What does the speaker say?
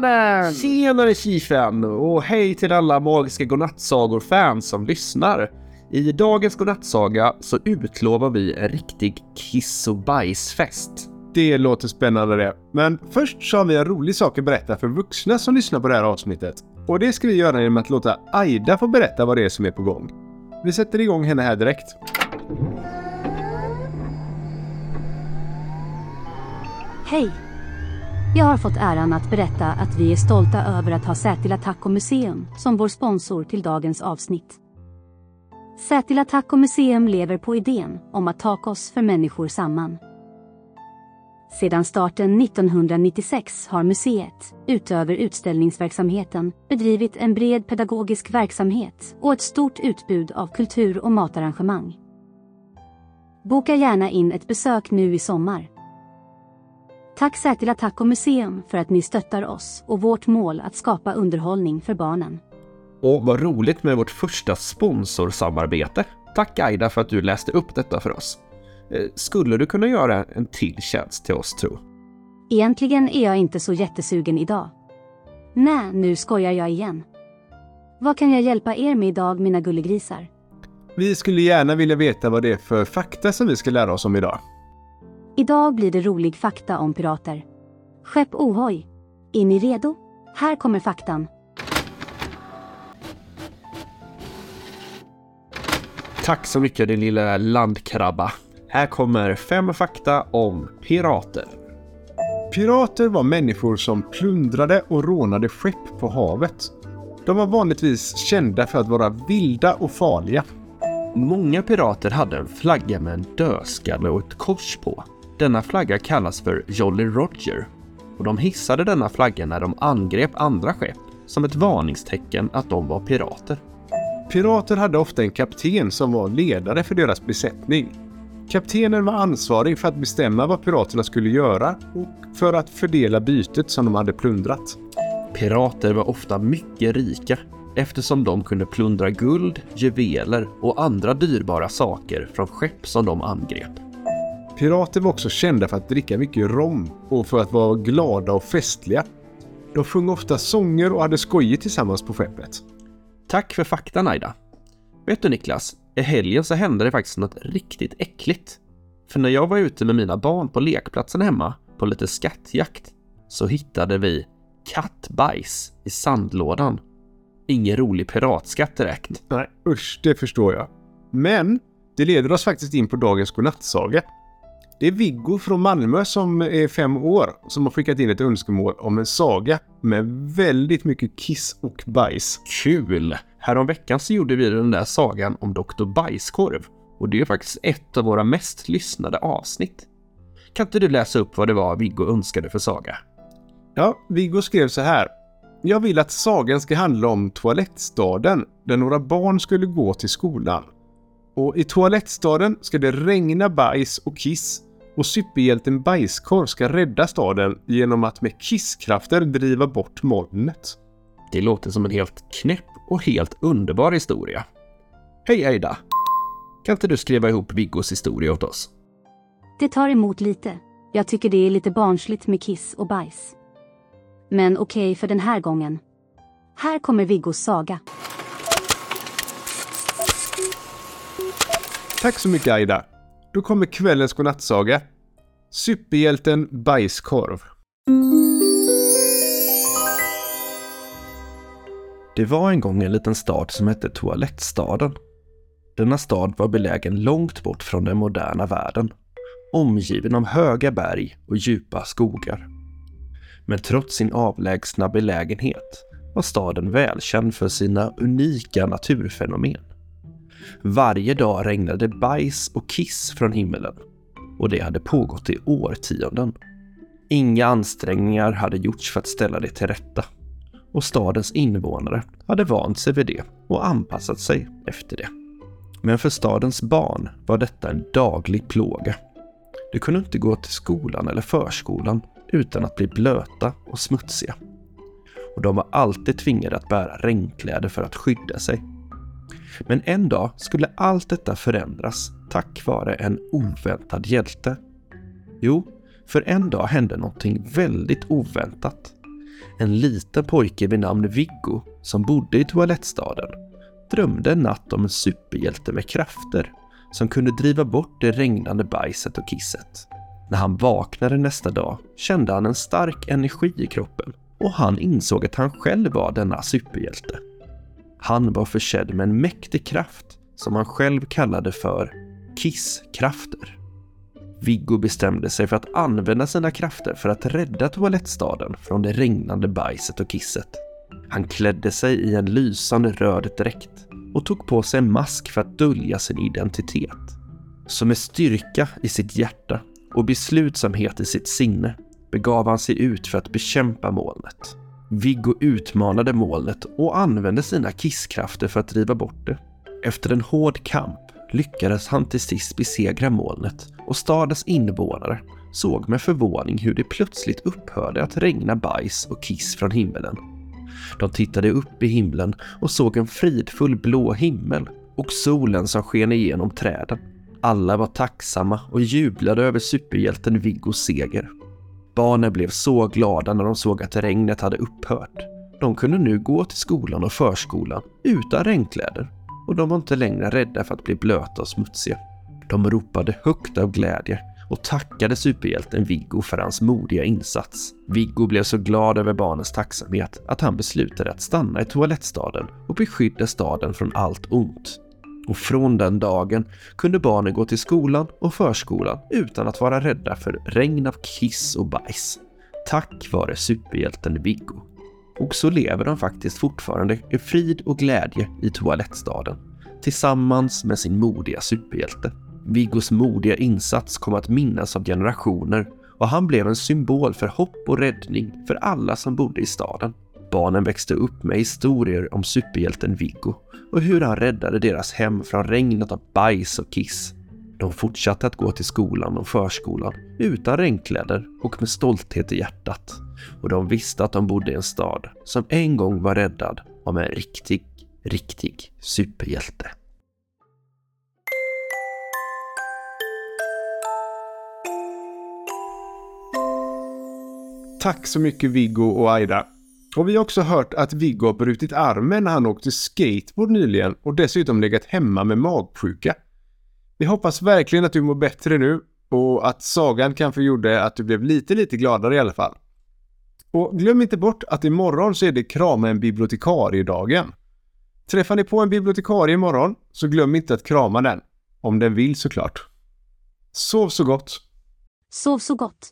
mannen! Tjenare Kifen! Och hej till alla Magiska Godnattsagor-fans som lyssnar. I dagens godnattsaga så utlovar vi en riktig kiss och bajsfest. Det låter spännande det. Men först så har vi en rolig sak att berätta för vuxna som lyssnar på det här avsnittet. Och det ska vi göra genom att låta Aida få berätta vad det är som är på gång. Vi sätter igång henne här direkt. Hej! Jag har fått äran att berätta att vi är stolta över att ha Sätila Taco Museum som vår sponsor till dagens avsnitt. Sätila Taco Museum lever på idén om att tacos för människor samman. Sedan starten 1996 har museet, utöver utställningsverksamheten, bedrivit en bred pedagogisk verksamhet och ett stort utbud av kultur och matarrangemang. Boka gärna in ett besök nu i sommar. Tack Sätila Taco Museum för att ni stöttar oss och vårt mål att skapa underhållning för barnen. Och vad roligt med vårt första sponsorsamarbete. Tack Aida för att du läste upp detta för oss. Eh, Skulle du kunna göra en till tjänst till oss tro? Egentligen är jag inte så jättesugen idag. Nej, nu skojar jag igen. Vad kan jag hjälpa er med idag mina gullegrisar? Vi skulle gärna vilja veta vad det är för fakta som vi ska lära oss om idag. Idag blir det rolig fakta om pirater. Skepp Ohoj. Är ni redo? Här kommer faktan. Tack så mycket din lilla landkrabba. Här kommer fem fakta om pirater. Pirater var människor som plundrade och rånade skepp på havet. De var vanligtvis kända för att vara vilda och farliga. Många pirater hade en flagga med en dödskalle och ett kors på. Denna flagga kallas för Jolly Roger och de hissade denna flagga när de angrep andra skepp som ett varningstecken att de var pirater. Pirater hade ofta en kapten som var ledare för deras besättning. Kaptenen var ansvarig för att bestämma vad piraterna skulle göra och för att fördela bytet som de hade plundrat. Pirater var ofta mycket rika eftersom de kunde plundra guld, juveler och andra dyrbara saker från skepp som de angrep. Pirater var också kända för att dricka mycket rom och för att vara glada och festliga. De sjöng ofta sånger och hade skojigt tillsammans på skeppet. Tack för faktan Aida. Vet du Niklas, i helgen så hände det faktiskt något riktigt äckligt. För när jag var ute med mina barn på lekplatsen hemma på lite skattjakt så hittade vi kattbajs i sandlådan. Ingen rolig piratskatt direkt. Nej, usch, det förstår jag. Men det leder oss faktiskt in på dagens godnattsaga. Det är Viggo från Malmö som är fem år som har skickat in ett önskemål om en saga med väldigt mycket kiss och bajs. Kul! Häromveckan så gjorde vi den där sagan om Dr. Bajskorv och det är faktiskt ett av våra mest lyssnade avsnitt. Kan inte du läsa upp vad det var Viggo önskade för saga? Ja, Viggo skrev så här. Jag vill att sagan ska handla om toalettstaden där några barn skulle gå till skolan. Och i toalettstaden ska det regna bajs och kiss och superhjälten Bajskorv ska rädda staden genom att med kisskrafter driva bort molnet. Det låter som en helt knäpp och helt underbar historia. Hej Aida! Kan inte du skriva ihop Viggos historia åt oss? Det tar emot lite. Jag tycker det är lite barnsligt med kiss och bajs. Men okej för den här gången. Här kommer Viggos saga. Tack så mycket Aida. Då kommer kvällens godnattsaga. Superhjälten Bajskorv. Det var en gång en liten stad som hette Toalettstaden. Denna stad var belägen långt bort från den moderna världen, omgiven av höga berg och djupa skogar. Men trots sin avlägsna belägenhet var staden välkänd för sina unika naturfenomen. Varje dag regnade bajs och kiss från himlen och det hade pågått i årtionden. Inga ansträngningar hade gjorts för att ställa det till rätta och stadens invånare hade vant sig vid det och anpassat sig efter det. Men för stadens barn var detta en daglig plåga. De kunde inte gå till skolan eller förskolan utan att bli blöta och smutsiga. Och de var alltid tvingade att bära regnkläder för att skydda sig. Men en dag skulle allt detta förändras tack vare en oväntad hjälte. Jo, för en dag hände någonting väldigt oväntat. En liten pojke vid namn Viggo som bodde i toalettstaden drömde en natt om en superhjälte med krafter som kunde driva bort det regnande bajset och kisset. När han vaknade nästa dag kände han en stark energi i kroppen och han insåg att han själv var denna superhjälte. Han var försedd med en mäktig kraft som han själv kallade för kisskrafter. Viggo bestämde sig för att använda sina krafter för att rädda toalettstaden från det regnande bajset och kisset. Han klädde sig i en lysande röd dräkt och tog på sig en mask för att dölja sin identitet. Så med styrka i sitt hjärta och beslutsamhet i sitt sinne begav han sig ut för att bekämpa molnet. Viggo utmanade molnet och använde sina kisskrafter för att driva bort det. Efter en hård kamp lyckades han till sist besegra molnet och stadens invånare såg med förvåning hur det plötsligt upphörde att regna bajs och kiss från himlen. De tittade upp i himlen och såg en fridfull blå himmel och solen som sken igenom träden. Alla var tacksamma och jublade över superhjälten Viggos seger. Barnen blev så glada när de såg att regnet hade upphört. De kunde nu gå till skolan och förskolan utan regnkläder och de var inte längre rädda för att bli blöta och smutsiga. De ropade högt av glädje och tackade superhjälten Viggo för hans modiga insats. Viggo blev så glad över barnens tacksamhet att han beslutade att stanna i toalettstaden och beskydda staden från allt ont. Och från den dagen kunde barnen gå till skolan och förskolan utan att vara rädda för regn av kiss och bajs. Tack vare superhjälten Viggo. Och så lever de faktiskt fortfarande i frid och glädje i toalettstaden tillsammans med sin modiga superhjälte. Viggos modiga insats kom att minnas av generationer och han blev en symbol för hopp och räddning för alla som bodde i staden. Barnen växte upp med historier om superhjälten Viggo och hur han räddade deras hem från regnet av bajs och kiss. De fortsatte att gå till skolan och förskolan utan regnkläder och med stolthet i hjärtat. Och de visste att de bodde i en stad som en gång var räddad av en riktig, riktig superhjälte. Tack så mycket Viggo och Aida. Och vi har också hört att Viggo har brutit armen när han åkte skateboard nyligen och dessutom legat hemma med magsjuka. Vi hoppas verkligen att du mår bättre nu och att sagan kanske gjorde att du blev lite, lite gladare i alla fall. Och glöm inte bort att imorgon så är det krama en bibliotekarie-dagen. Träffar ni på en bibliotekarie imorgon så glöm inte att krama den. Om den vill såklart. Sov så gott! Sov så gott.